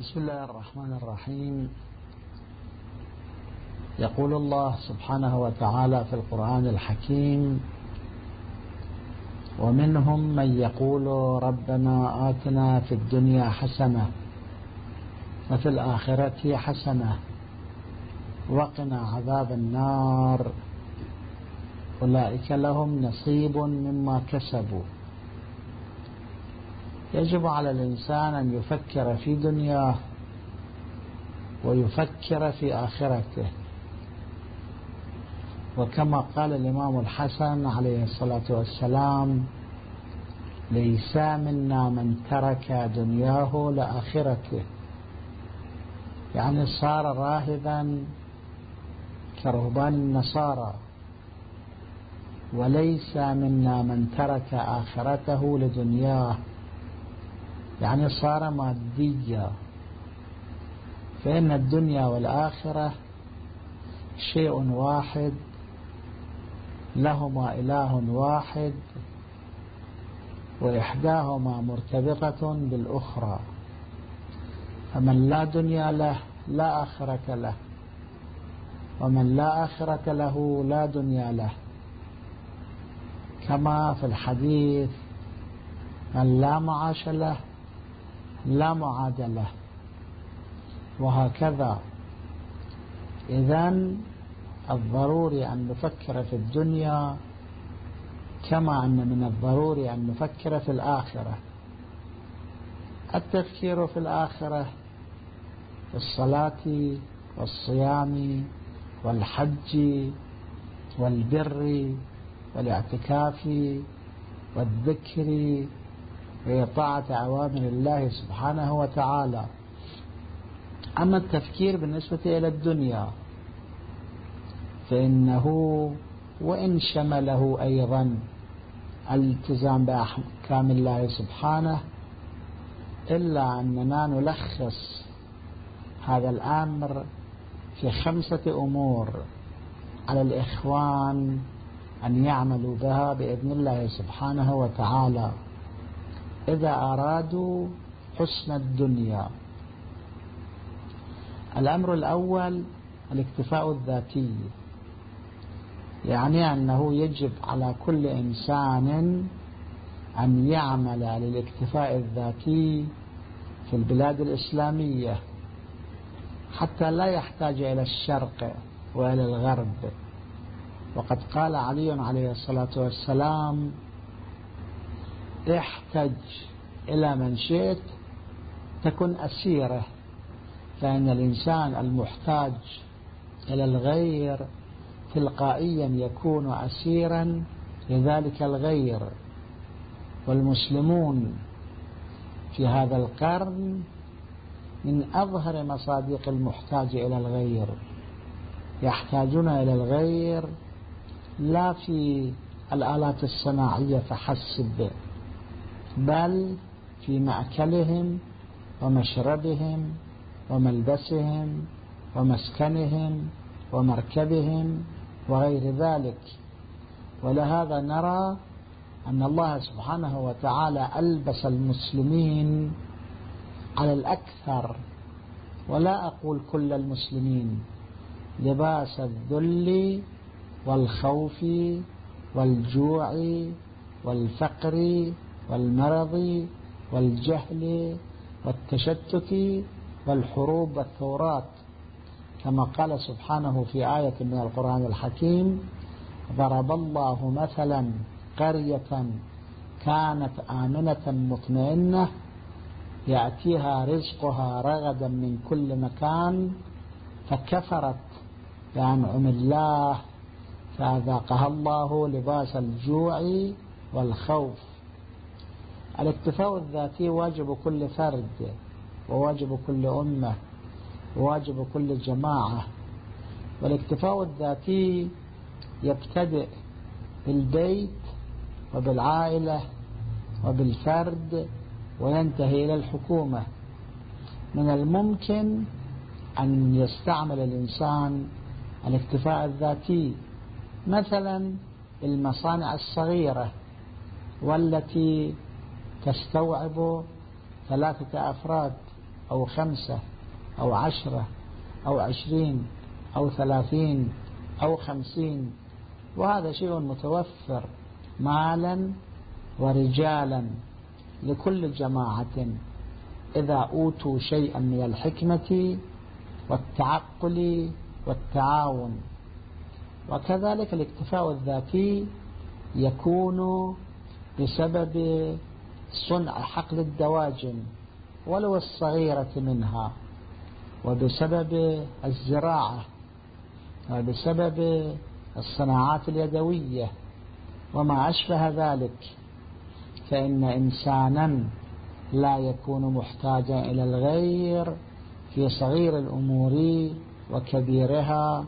بسم الله الرحمن الرحيم. يقول الله سبحانه وتعالى في القرآن الحكيم ومنهم من يقول ربنا آتنا في الدنيا حسنة وفي الآخرة حسنة وقنا عذاب النار. أولئك لهم نصيب مما كسبوا. يجب على الإنسان أن يفكر في دنياه ويفكر في آخرته. وكما قال الإمام الحسن عليه الصلاة والسلام ليس منا من ترك دنياه لآخرته. يعني صار راهبا كرهبان النصارى. وليس منا من ترك آخرته لدنياه يعني صار ماديا. فإن الدنيا والآخرة شيء واحد لهما إله واحد وإحداهما مرتبطة بالأخرى. فمن لا دنيا له لا آخرة له. ومن لا آخرة له لا دنيا له. كما في الحديث من لا معاش له لا معاد له. وهكذا. إذا الضروري أن نفكر في الدنيا كما أن من الضروري أن نفكر في الآخرة. التفكير في الآخرة في الصلاة والصيام والحج والبر والاعتكاف والذكر وإطاعة أوامر الله سبحانه وتعالى. أما التفكير بالنسبة إلى الدنيا فإنه وإن شمله أيضا الالتزام بأحكام الله سبحانه إلا أننا نلخص هذا الأمر في خمسة أمور على الإخوان أن يعملوا بها بإذن الله سبحانه وتعالى. إذا أرادوا حسن الدنيا. الأمر الأول الاكتفاء الذاتي. يعني أنه يجب على كل إنسان أن يعمل للاكتفاء الذاتي في البلاد الإسلامية حتى لا يحتاج إلى الشرق وإلى الغرب. وقد قال علي عليه الصلاة والسلام احتج إلى من شئت تكن أسيرة فإن الإنسان المحتاج إلى الغير تلقائيا يكون أسيرا لذلك الغير. والمسلمون في هذا القرن من أظهر مصادق المحتاج إلى الغير. يحتاجون إلى الغير لا في الآلات الصناعية فحسب. بل في مأكلهم ومشربهم وملبسهم ومسكنهم ومركبهم وغير ذلك. ولهذا نرى أن الله سبحانه وتعالى ألبس المسلمين على الأكثر. ولا أقول كل المسلمين لباس الذل والخوف والجوع والفقر والمرض والجهل والتشتت والحروب والثورات. كما قال سبحانه في آية من القرآن الحكيم ضرب الله مثلا قرية كانت آمنة مطمئنة يأتيها رزقها رغدا من كل مكان فكفرت بأنعم الله فأذاقها الله لباس الجوع والخوف. الاكتفاء الذاتي واجب كل فرد وواجب كل أمة وواجب كل جماعة. والاكتفاء الذاتي يبتدئ بالبيت وبالعائلة وبالفرد وينتهي إلى الحكومة. من الممكن أن يستعمل الإنسان الاكتفاء الذاتي مثلا المصانع الصغيرة والتي تستوعب ثلاثة أفراد أو خمسة أو عشرة أو عشرين أو ثلاثين أو خمسين وهذا شيء متوفر مالا ورجالا لكل جماعة. إذا أوتوا شيئا من الحكمة والتعقل والتعاون. وكذلك الاكتفاء الذاتي يكون بسبب صنع حقل الدواجن ولو الصغيرة منها وبسبب الزراعة وبسبب الصناعات اليدوية وما أشبه ذلك فإن إنسانا لا يكون محتاجا إلى الغير في صغير الأمور وكبيرها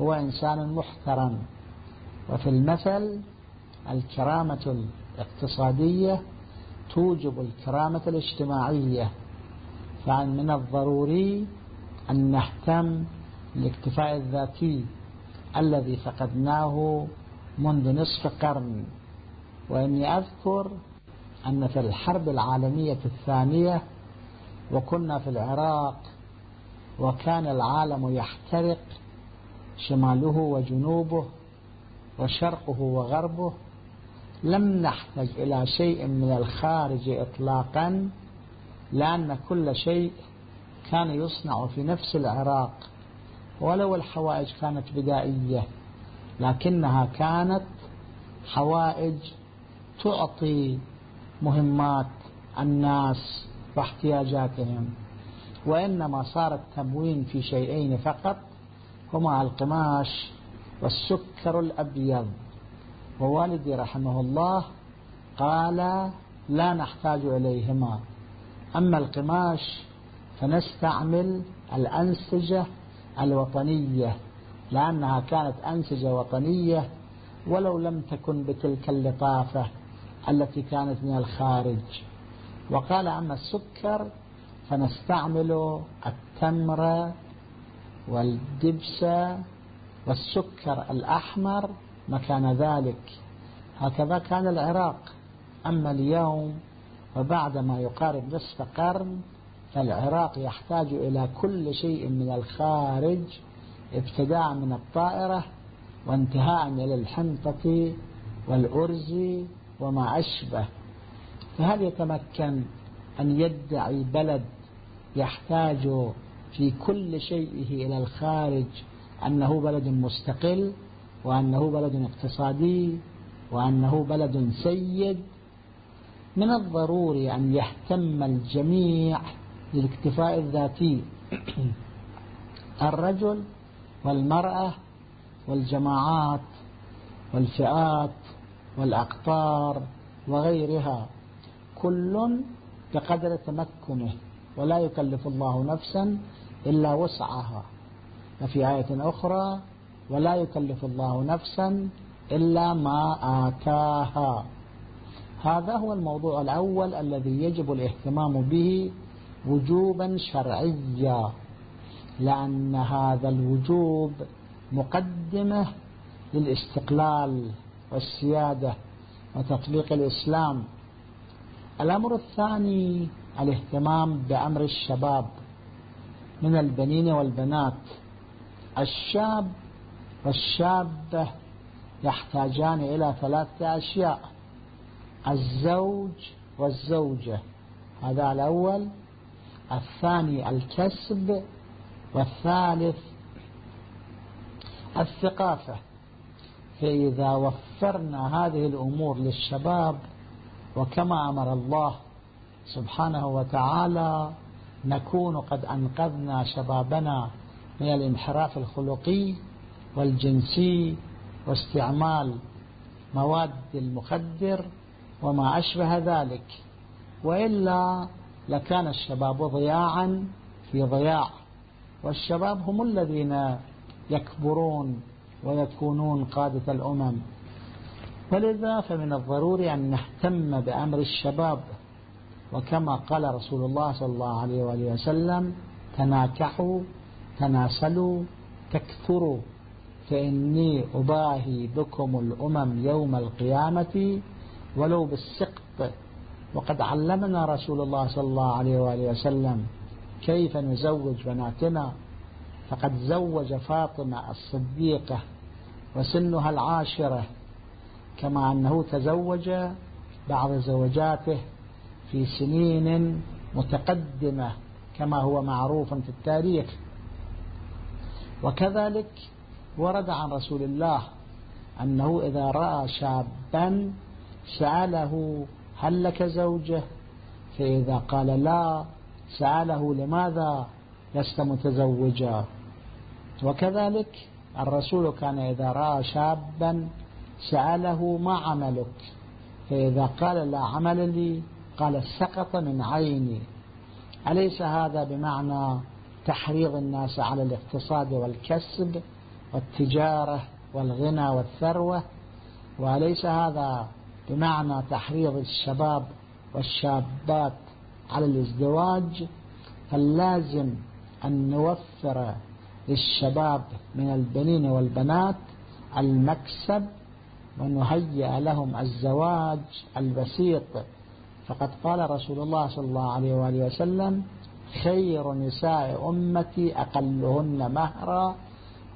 هو إنسان محترم. وفي المثل الكرامة الاقتصادية توجب الكرامة الاجتماعية فمن الضروري أن نهتم بالاكتفاء الذاتي الذي فقدناه منذ نصف قرن. وإني أذكر أن في الحرب العالمية الثانية وكنا في العراق وكان العالم يحترق شماله وجنوبه وشرقه وغربه لم نحتج إلى شيء من الخارج إطلاقا لأن كل شيء كان يصنع في نفس العراق ولو الحوائج كانت بدائية لكنها كانت حوائج تعطي مهمات الناس واحتياجاتهم. وإنما صار التموين في شيئين فقط هما القماش والسكر الأبيض. ووالدي رحمه الله قال لا نحتاج إليهما. أما القماش فنستعمل الأنسجة الوطنية لأنها كانت أنسجة وطنية ولو لم تكن بتلك اللطافة التي كانت من الخارج. وقال أما السكر فنستعمل التمر والدبس والسكر الأحمر مكان ذلك. هكذا كان العراق. أما اليوم وبعد ما يقارب نصف قرن فالعراق يحتاج إلى كل شيء من الخارج ابتداء من الطائرة وانتهاء إلى الحنطة والأرز وما أشبه. فهل يتمكن أن يدعي بلد يحتاج في كل شيئه إلى الخارج أنه بلد مستقل؟ وأنه بلد اقتصادي وأنه بلد سيد. من الضروري أن يهتم الجميع بالاكتفاء الذاتي. الرجل والمرأة والجماعات والفئات والأقطار وغيرها كل بقدر تمكنه ولا يكلف الله نفسا إلا وسعها. وفي آية أخرى ولا يكلف الله نفسا إلا ما آتاها. هذا هو الموضوع الأول الذي يجب الاهتمام به وجوبا شرعيا لأن هذا الوجوب مقدمة للاستقلال والسيادة وتطبيق الإسلام. الأمر الثاني الاهتمام بأمر الشباب من البنين والبنات. الشاب والشابة يحتاجان إلى ثلاثة أشياء. الزوج والزوجة. هذا الأول. الثاني الكسب. والثالث الثقافة. فإذا وفرنا هذه الأمور للشباب وكما أمر الله سبحانه وتعالى نكون قد أنقذنا شبابنا من الانحراف الخلقي. والجنسي واستعمال مواد المخدر وما أشبه ذلك. وإلا لكان الشباب ضياعا في ضياع. والشباب هم الذين يكبرون ويكونون قادة الأمم. ولذا فمن الضروري أن نهتم بأمر الشباب. وكما قال رسول الله صلى الله عليه وآله وسلم تناكحوا تناسلوا تكثروا. فإني أباهي بكم الأمم يوم القيامة ولو بالسقط. وقد علمنا رسول الله صلى الله عليه وآله وسلم كيف نزوج بناتنا. فقد زوج فاطمة الصديقة وسنها العاشرة كما أنه تزوج بعض زوجاته في سنين متقدمة كما هو معروف في التاريخ. وكذلك ورد عن رسول الله أنه إذا رأى شابا سأله هل لك زوجة؟ فإذا قال لا سأله لماذا لست متزوجا وكذلك الرسول كان إذا رأى شابا سأله ما عملك؟ فإذا قال لا عمل لي قال سقط من عيني. أليس هذا بمعنى تحريض الناس على الاقتصاد والكسب؟ والتجارة والغنى والثروة وليس هذا بمعنى تحريض الشباب والشابات على الازدواج فاللازم أن نوفر للشباب من البنين والبنات المكسب ونهيئ لهم الزواج البسيط. فقد قال رسول الله صلى الله عليه وآله وسلم خير نساء أمتي أقلهن مهرا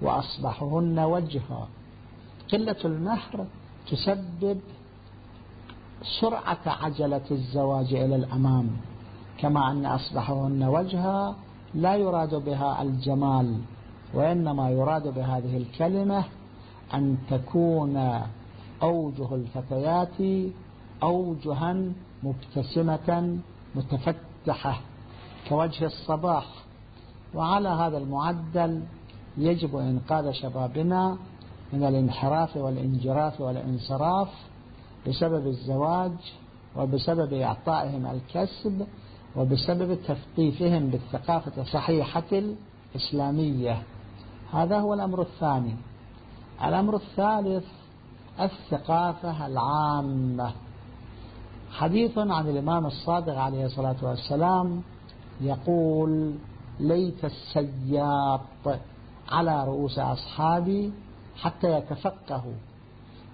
وأصبحهن وجها قلة المهر تسبب سرعة عجلة الزواج إلى الأمام كما أن أصبحهن وجها لا يراد بها الجمال وإنما يراد بهذه الكلمة أن تكون أوجه الفتيات أوجها مبتسمة متفتحة كوجه الصباح. وعلى هذا المعدل يجب إنقاذ شبابنا من الانحراف والانجراف والانصراف بسبب الزواج وبسبب إعطائهم الكسب وبسبب تثقيفهم بالثقافة الصحيحة الإسلامية. هذا هو الأمر الثاني. الأمر الثالث الثقافة العامة. حديث عن الإمام الصادق عليه الصلاة والسلام يقول ليت السياط على رؤوس أصحابي حتى يتفقهوا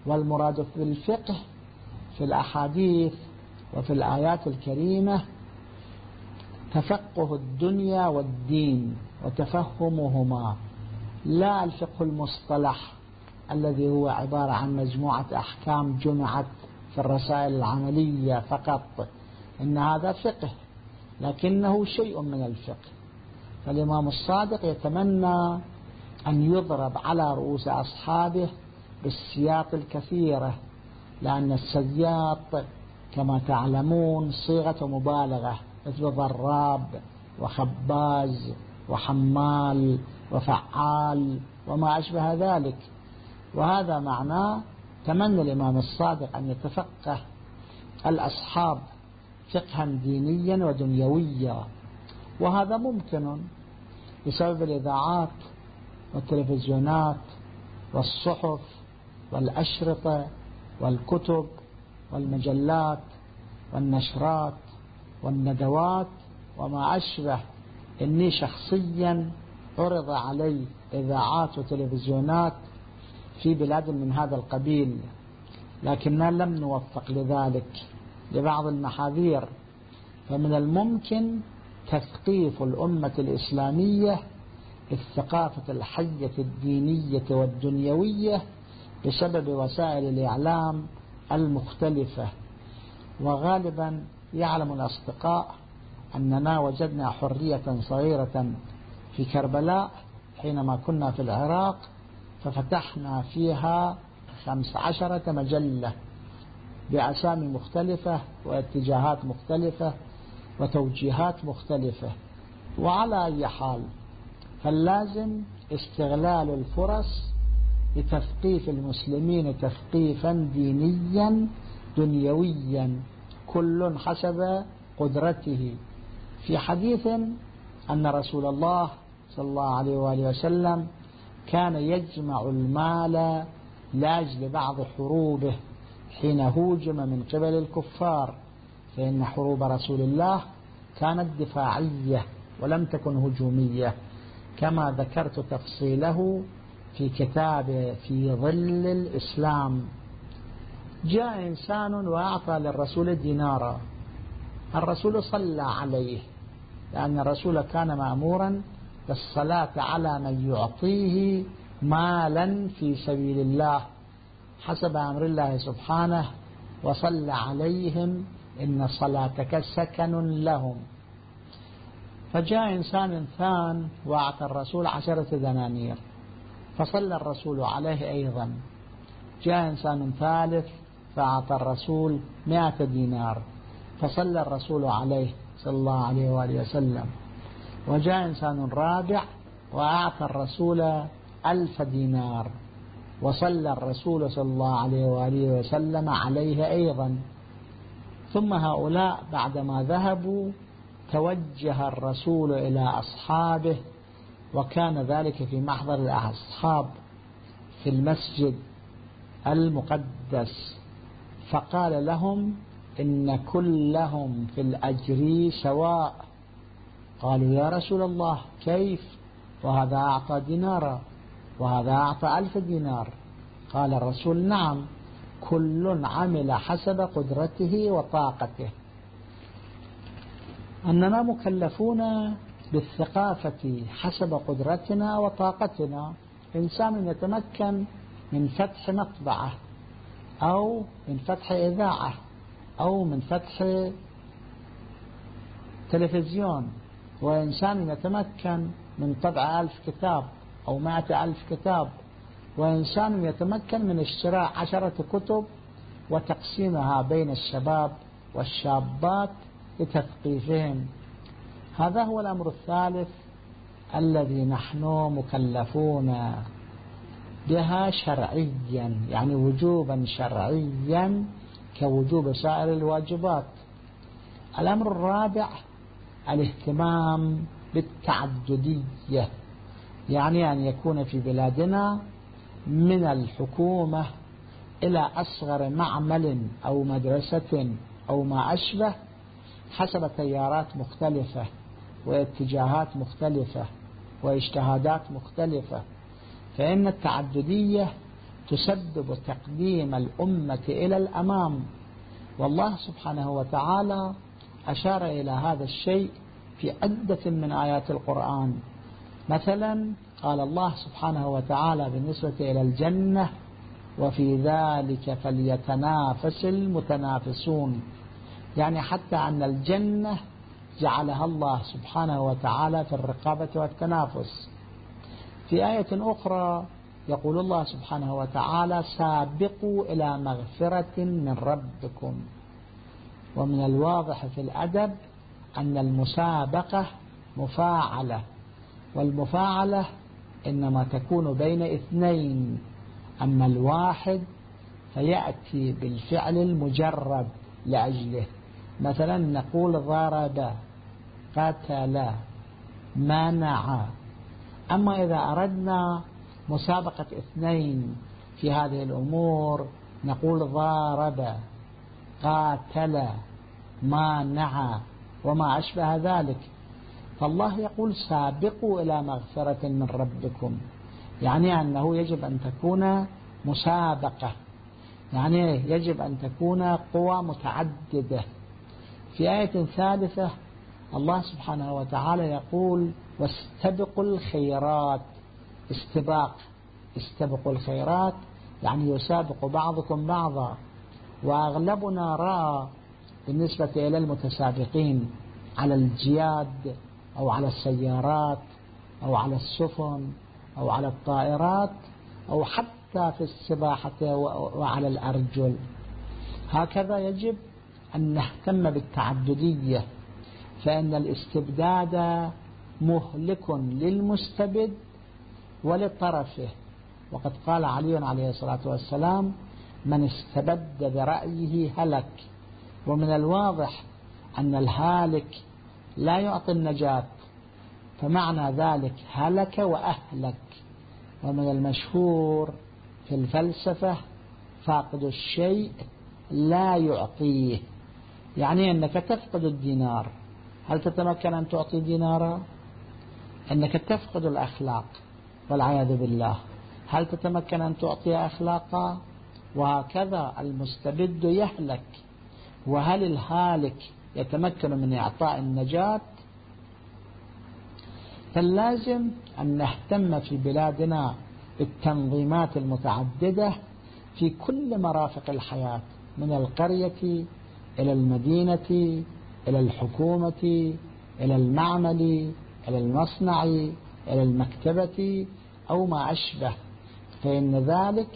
والمراد في الفقه في الأحاديث وفي الآيات الكريمة تفقه الدنيا والدين وتفهمهما. لا الفقه المصطلح الذي هو عبارة عن مجموعة أحكام جمعت في الرسائل العملية فقط. إن هذا فقه لكنه شيء من الفقه. فالإمام الصادق يتمنى أن يضرب على رؤوس أصحابه بالسياط الكثيرة لأن السياط كما تعلمون صيغة مبالغة مثل ضراب وخباز وحمال وفعال وما أشبه ذلك. وهذا معناه تمنى الإمام الصادق أن يتفقه الأصحاب فقها دينيا ودنيويا. وهذا ممكن بسبب الإذاعات والتلفزيونات والصحف والأشرطة والكتب والمجلات والنشرات والندوات وما أشبه إني شخصيا عرض علي إذاعات وتلفزيونات في بلاد من هذا القبيل لكننا لم نوفق لذلك لبعض المحاذير فمن الممكن تثقيف الأمة الإسلامية الثقافة الحية الدينية والدنيوية بسبب وسائل الإعلام المختلفة. وغالبا يعلم الأصدقاء أننا وجدنا حرية صغيرة في كربلاء حينما كنا في العراق ففتحنا فيها خمس عشرة مجلة بأسامي مختلفة واتجاهات مختلفة وتوجيهات مختلفة. وعلى أي حال فاللازم استغلال الفرص لتثقيف المسلمين تثقيفا دينيا دنيويا. كل حسب قدرته. في حديث أن رسول الله صلى الله عليه وآله وسلم كان يجمع المال لأجل بعض حروبه حين هوجم من قبل الكفار. فإن حروب رسول الله كانت دفاعية ولم تكن هجومية. كما ذكرت تفصيله في كتاب في ظل الإسلام. جاء إنسان وأعطى للرسول دينارا. الرسول صلى عليه لأن الرسول كان مأمورا بالصلاة على من يعطيه مالا في سبيل الله. حسب أمر الله سبحانه وصل عليهم إن صلاتك سكن لهم. فجاء إنسان ثان وأعطى الرسول عشرة دنانير فصلى الرسول عليه أيضا. جاء إنسان ثالث فأعطى الرسول مائة دينار فصلى الرسول عليه صلى الله عليه وآله وسلم. وجاء إنسان رابع وأعطى الرسول ألف دينار وصلى الرسول صلى الله عليه وآله وسلم عليه أيضا. ثم هؤلاء بعدما ذهبوا توجه الرسول إلى أصحابه وكان ذلك في محضر الأصحاب في المسجد المقدس. فقال لهم إن كلهم في الأجر سواء. قالوا يا رسول الله كيف؟ وهذا أعطى دينارا وهذا أعطى ألف دينار. قال الرسول نعم كل عمل حسب قدرته وطاقته. أننا مكلفون بالثقافة حسب قدرتنا وطاقتنا. إنسان يتمكن من فتح مطبعة أو من فتح إذاعة أو من فتح تلفزيون وإنسان يتمكن من طبع ألف كتاب أو مائة ألف كتاب وإنسان يتمكن من اشتراء عشرة كتب وتقسيمها بين الشباب والشابات لتثقيفهم هذا هو الأمر الثالث الذي نحن مكلفون بها شرعيا يعني وجوبا شرعيا كوجوب سائر الواجبات. الأمر الرابع الاهتمام بالتعددية يعني أن يكون في بلادنا من الحكومة إلى أصغر معمل أو مدرسة أو ما أشبه حسب تيارات مختلفة واتجاهات مختلفة واجتهادات مختلفة. فإن التعددية تسبب تقديم الأمة إلى الأمام. والله سبحانه وتعالى أشار إلى هذا الشيء في عدة من آيات القرآن. مثلا قال الله سبحانه وتعالى بالنسبة إلى الجنة وفي ذلك فليتنافس المتنافسون. يعني حتى أن الجنة جعلها الله سبحانه وتعالى في الرقابة والتنافس. في آية أخرى يقول الله سبحانه وتعالى سابقوا إلى مغفرة من ربكم. ومن الواضح في الأدب أن المسابقة مفاعلة والمفاعلة إنما تكون بين اثنين أما الواحد فيأتي بالفعل المجرد لأجله. مثلا نقول ضرب قتل منع. أما إذا أردنا مسابقة اثنين في هذه الأمور نقول ضارب قاتل مانع وما أشبه ذلك. فالله يقول سابقوا إلى مغفرة من ربكم. يعني أنه يجب أن تكون مسابقة. يعني يجب أن تكون قوى متعددة. في آية ثالثة الله سبحانه وتعالى يقول واستبقوا الخيرات. استباق. استبقوا الخيرات. يعني يسابق بعضكم بعضا. وأغلبنا رأى بالنسبة إلى المتسابقين على الجياد أو على السيارات أو على السفن أو على الطائرات أو حتى في السباحة وعلى الأرجل. هكذا يجب أن نهتم بالتعددية فإن الاستبداد مهلك للمستبد ولطرفه. وقد قال علي عليه الصلاة والسلام من استبد برأيه هلك. ومن الواضح أن الهالك لا يعطي النجاة فمعنى ذلك هلك وأهلك. ومن المشهور في الفلسفة فاقد الشيء لا يعطيه. يعني أنك تفقد الدينار. هل تتمكن أن تعطي دينارا؟ أنك تفقد الأخلاق والعياذ بالله. هل تتمكن أن تعطي أخلاقا؟ وهكذا المستبد يهلك. وهل الهالك يتمكن من إعطاء النجاة؟ فاللازم أن نهتم في بلادنا بالتنظيمات المتعددة في كل مرافق الحياة من القرية إلى المدينة إلى الحكومة إلى المعمل إلى المصنع إلى المكتبة أو ما أشبه. فإن ذلك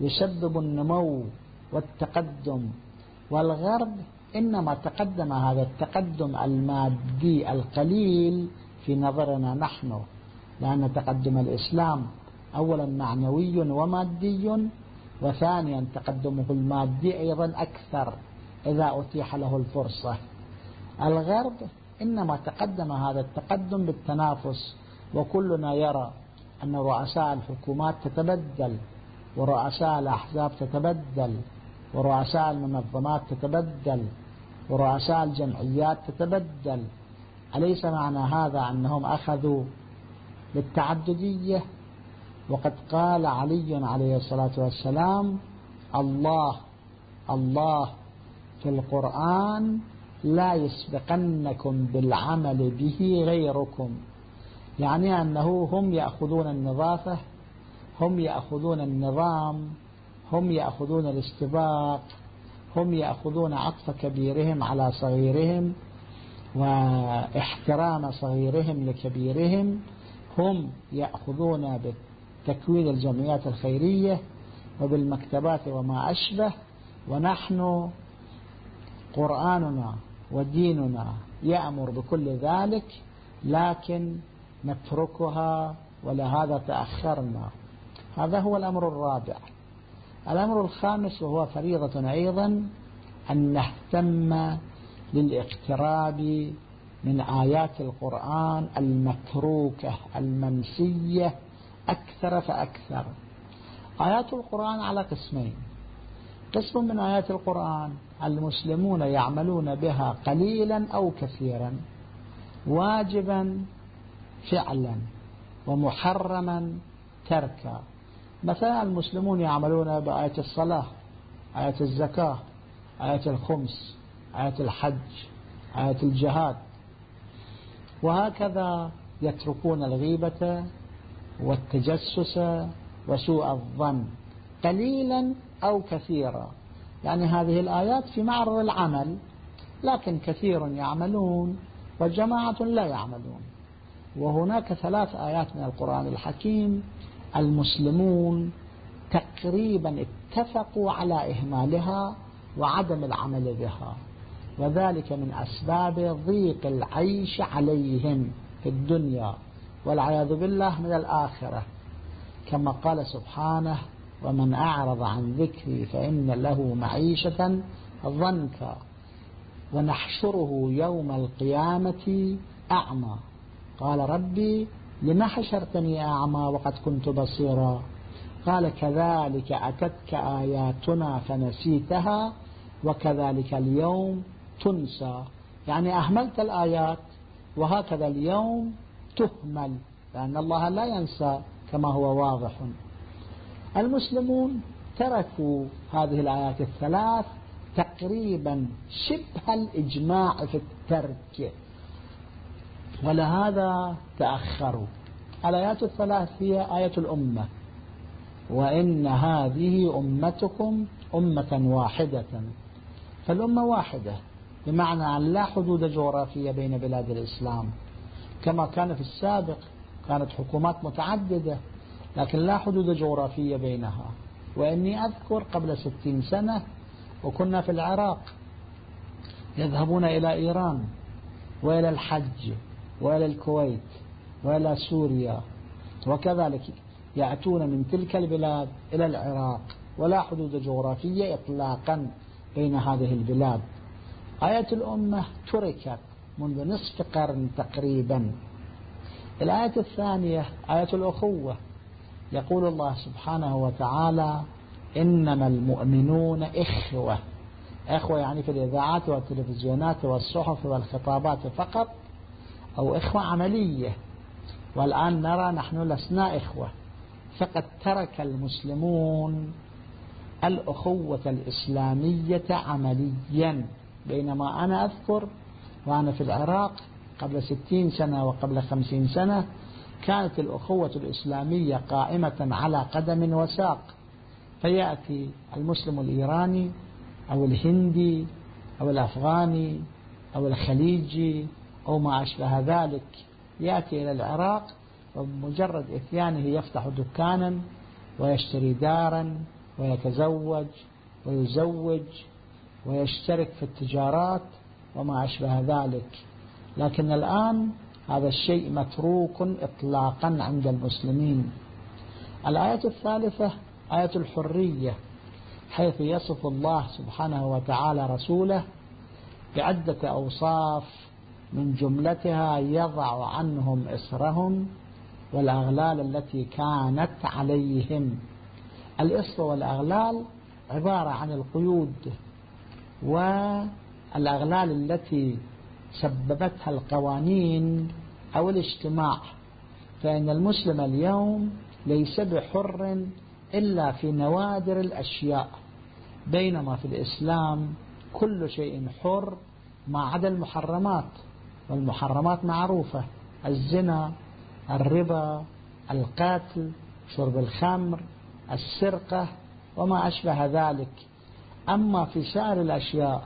يسبب النمو والتقدم والغرب. إنما تقدم هذا التقدم المادي القليل في نظرنا نحن لأن تقدم الإسلام أولا معنوي ومادي وثانيا تقدمه المادي أيضا أكثر. إذا أتيح له الفرصة. الغرب إنما تقدم هذا التقدم بالتنافس وكلنا يرى أن رؤساء الحكومات تتبدل ورؤساء الأحزاب تتبدل ورؤساء المنظمات تتبدل ورؤساء الجمعيات تتبدل. أليس معنى هذا أنهم أخذوا بالتعددية؟ وقد قال علي عليه الصلاة والسلام الله الله في القرآن لا يسبقنكم بالعمل به غيركم. يعني أنه هم يأخذون النظافة هم يأخذون النظام هم يأخذون الاستباق هم يأخذون عطف كبيرهم على صغيرهم وإحترام صغيرهم لكبيرهم. هم يأخذون بتكوين الجمعيات الخيرية وبالمكتبات وما أشبه. ونحن قرآننا وديننا يأمر بكل ذلك لكن نتركها ولهذا تأخرنا. هذا هو الأمر الرابع. الأمر الخامس وهو فريضة أيضا أن نهتم للاقتراب من آيات القرآن المتروكة المنسية أكثر فأكثر. آيات القرآن على قسمين. قسم من آيات القرآن المسلمون يعملون بها قليلا أو كثيرا واجبا فعلا ومحرما تركا. مثلا المسلمون يعملون بآية الصلاة آية الزكاة آية الخمس آية الحج آية الجهاد. وهكذا يتركون الغيبة والتجسس وسوء الظن قليلا أو كثيرا. يعني هذه الآيات في معرض العمل لكن كثير يعملون وجماعة لا يعملون. وهناك ثلاث آيات من القرآن الحكيم المسلمون تقريبا اتفقوا على إهمالها وعدم العمل بها وذلك من أسباب ضيق العيش عليهم في الدنيا والعياذ بالله من الآخرة. كما قال سبحانه ومن أعرض عن ذكري فإن له معيشة ضنكا ونحشره يوم القيامة أعمى. قال ربي لما حشرتني أعمى وقد كنت بصيرا؟ قال كذلك أتتك آياتنا فنسيتها وكذلك اليوم تنسى. يعني أهملت الآيات وهكذا اليوم تهمل لأن الله لا ينسى كما هو واضح. المسلمون تركوا هذه الآيات الثلاث تقريبا شبه الإجماع في الترك. ولهذا تأخروا. الآيات الثلاث هي آية الأمة. وإن هذه أمتكم أمة واحدة. فالأمة واحدة بمعنى أن لا حدود جغرافية بين بلاد الإسلام. كما كان في السابق كانت حكومات متعددة. لكن لا حدود جغرافية بينها. وإني أذكر قبل ستين سنة وكنا في العراق يذهبون إلى إيران وإلى الحج وإلى الكويت وإلى سوريا وكذلك يأتون من تلك البلاد إلى العراق. ولا حدود جغرافية إطلاقا بين هذه البلاد. آية الأمة تركت منذ نصف قرن تقريبا. الآية الثانية آية الأخوة يقول الله سبحانه وتعالى إنما المؤمنون إخوة. إخوة يعني في الإذاعات والتلفزيونات والصحف والخطابات فقط أو إخوة عملية. والآن نرى نحن لسنا إخوة. فقد ترك المسلمون الأخوة الإسلامية عمليا. بينما أنا أذكر وأنا في العراق قبل ستين سنة وقبل خمسين سنة كانت الأخوة الإسلامية قائمة على قدم وساق فيأتي المسلم الإيراني أو الهندي أو الأفغاني أو الخليجي أو ما أشبه ذلك يأتي إلى العراق وبمجرد إتيانه يفتح دكانا ويشتري دارا ويتزوج ويزوج ويشترك في التجارات وما أشبه ذلك. لكن الآن هذا الشيء متروك إطلاقا عند المسلمين. الآية الثالثة آية الحرية حيث يصف الله سبحانه وتعالى رسوله بعدة أوصاف من جملتها يضع عنهم إسرهم والأغلال التي كانت عليهم. الإصر والأغلال عبارة عن القيود والأغلال التي سببتها القوانين أو الاجتماع فإن المسلم اليوم ليس بحر إلا في نوادر الأشياء بينما في الإسلام كل شيء حر ما عدا المحرمات والمحرمات معروفة الزنا الربا القتل شرب الخمر السرقة وما أشبه ذلك. أما في سائر الأشياء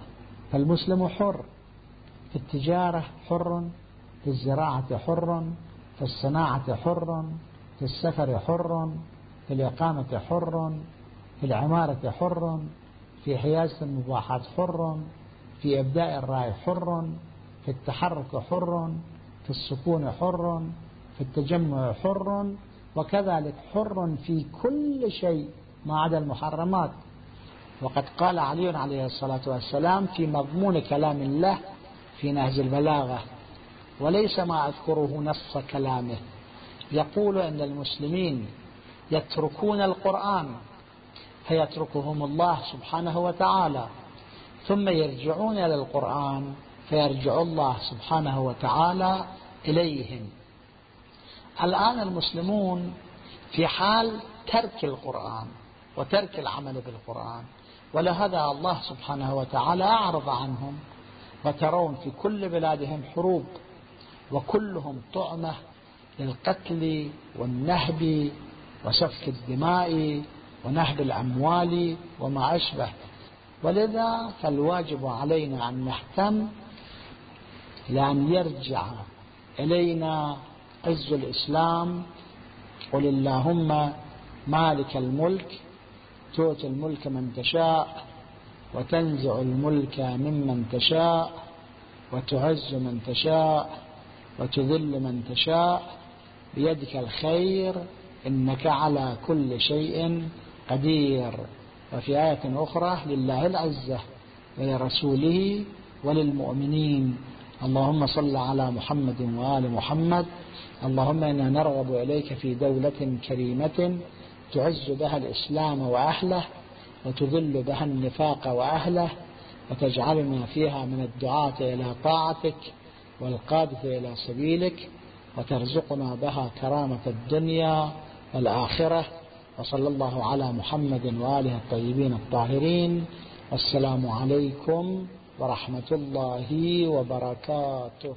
فالمسلم حر. في التجارة حر في الزراعة حر في الصناعة حر في السفر حر في الإقامة حر في العمارة حر في حيازة المباحات حر في إبداء الرأي حر في التحرك حر في السكون حر في التجمع حر وكذلك حر في كل شيء ما عدا المحرمات وقد قال علي عليه الصلاة والسلام في مضمون كلام الله في نهج البلاغة. وليس ما أذكره نص كلامه. يقول أن المسلمين يتركون القرآن فيتركهم الله سبحانه وتعالى. ثم يرجعون إلى القرآن فيرجع الله سبحانه وتعالى إليهم. الآن المسلمون في حال ترك القرآن وترك العمل بالقرآن ولهذا الله سبحانه وتعالى أعرض عنهم. وترون في كل بلادهم حروب وكلهم طعمة للقتل والنهب وسفك الدماء ونهب الأموال وما أشبه. ولذا فالواجب علينا أن نهتم لأن يرجع إلينا عز الإسلام. قل اللهم مالك الملك تؤتي الملك من تشاء وتنزع الملك ممن تشاء وتعز من تشاء وتذل من تشاء. بيدك الخير إنك على كل شيء قدير. وفي آية أخرى لله العزة ولرسوله وللمؤمنين. اللهم صل على محمد وآل محمد. اللهم إنا نرغب إليك في دولة كريمة تعز بها الإسلام وأهله. وتذل بها النفاق وأهله وتجعلنا فيها من الدعاة إلى طاعتك والقادة إلى سبيلك وترزقنا بها كرامة الدنيا والآخرة وصلى الله على محمد وآله الطيبين الطاهرين والسلام عليكم ورحمة الله وبركاته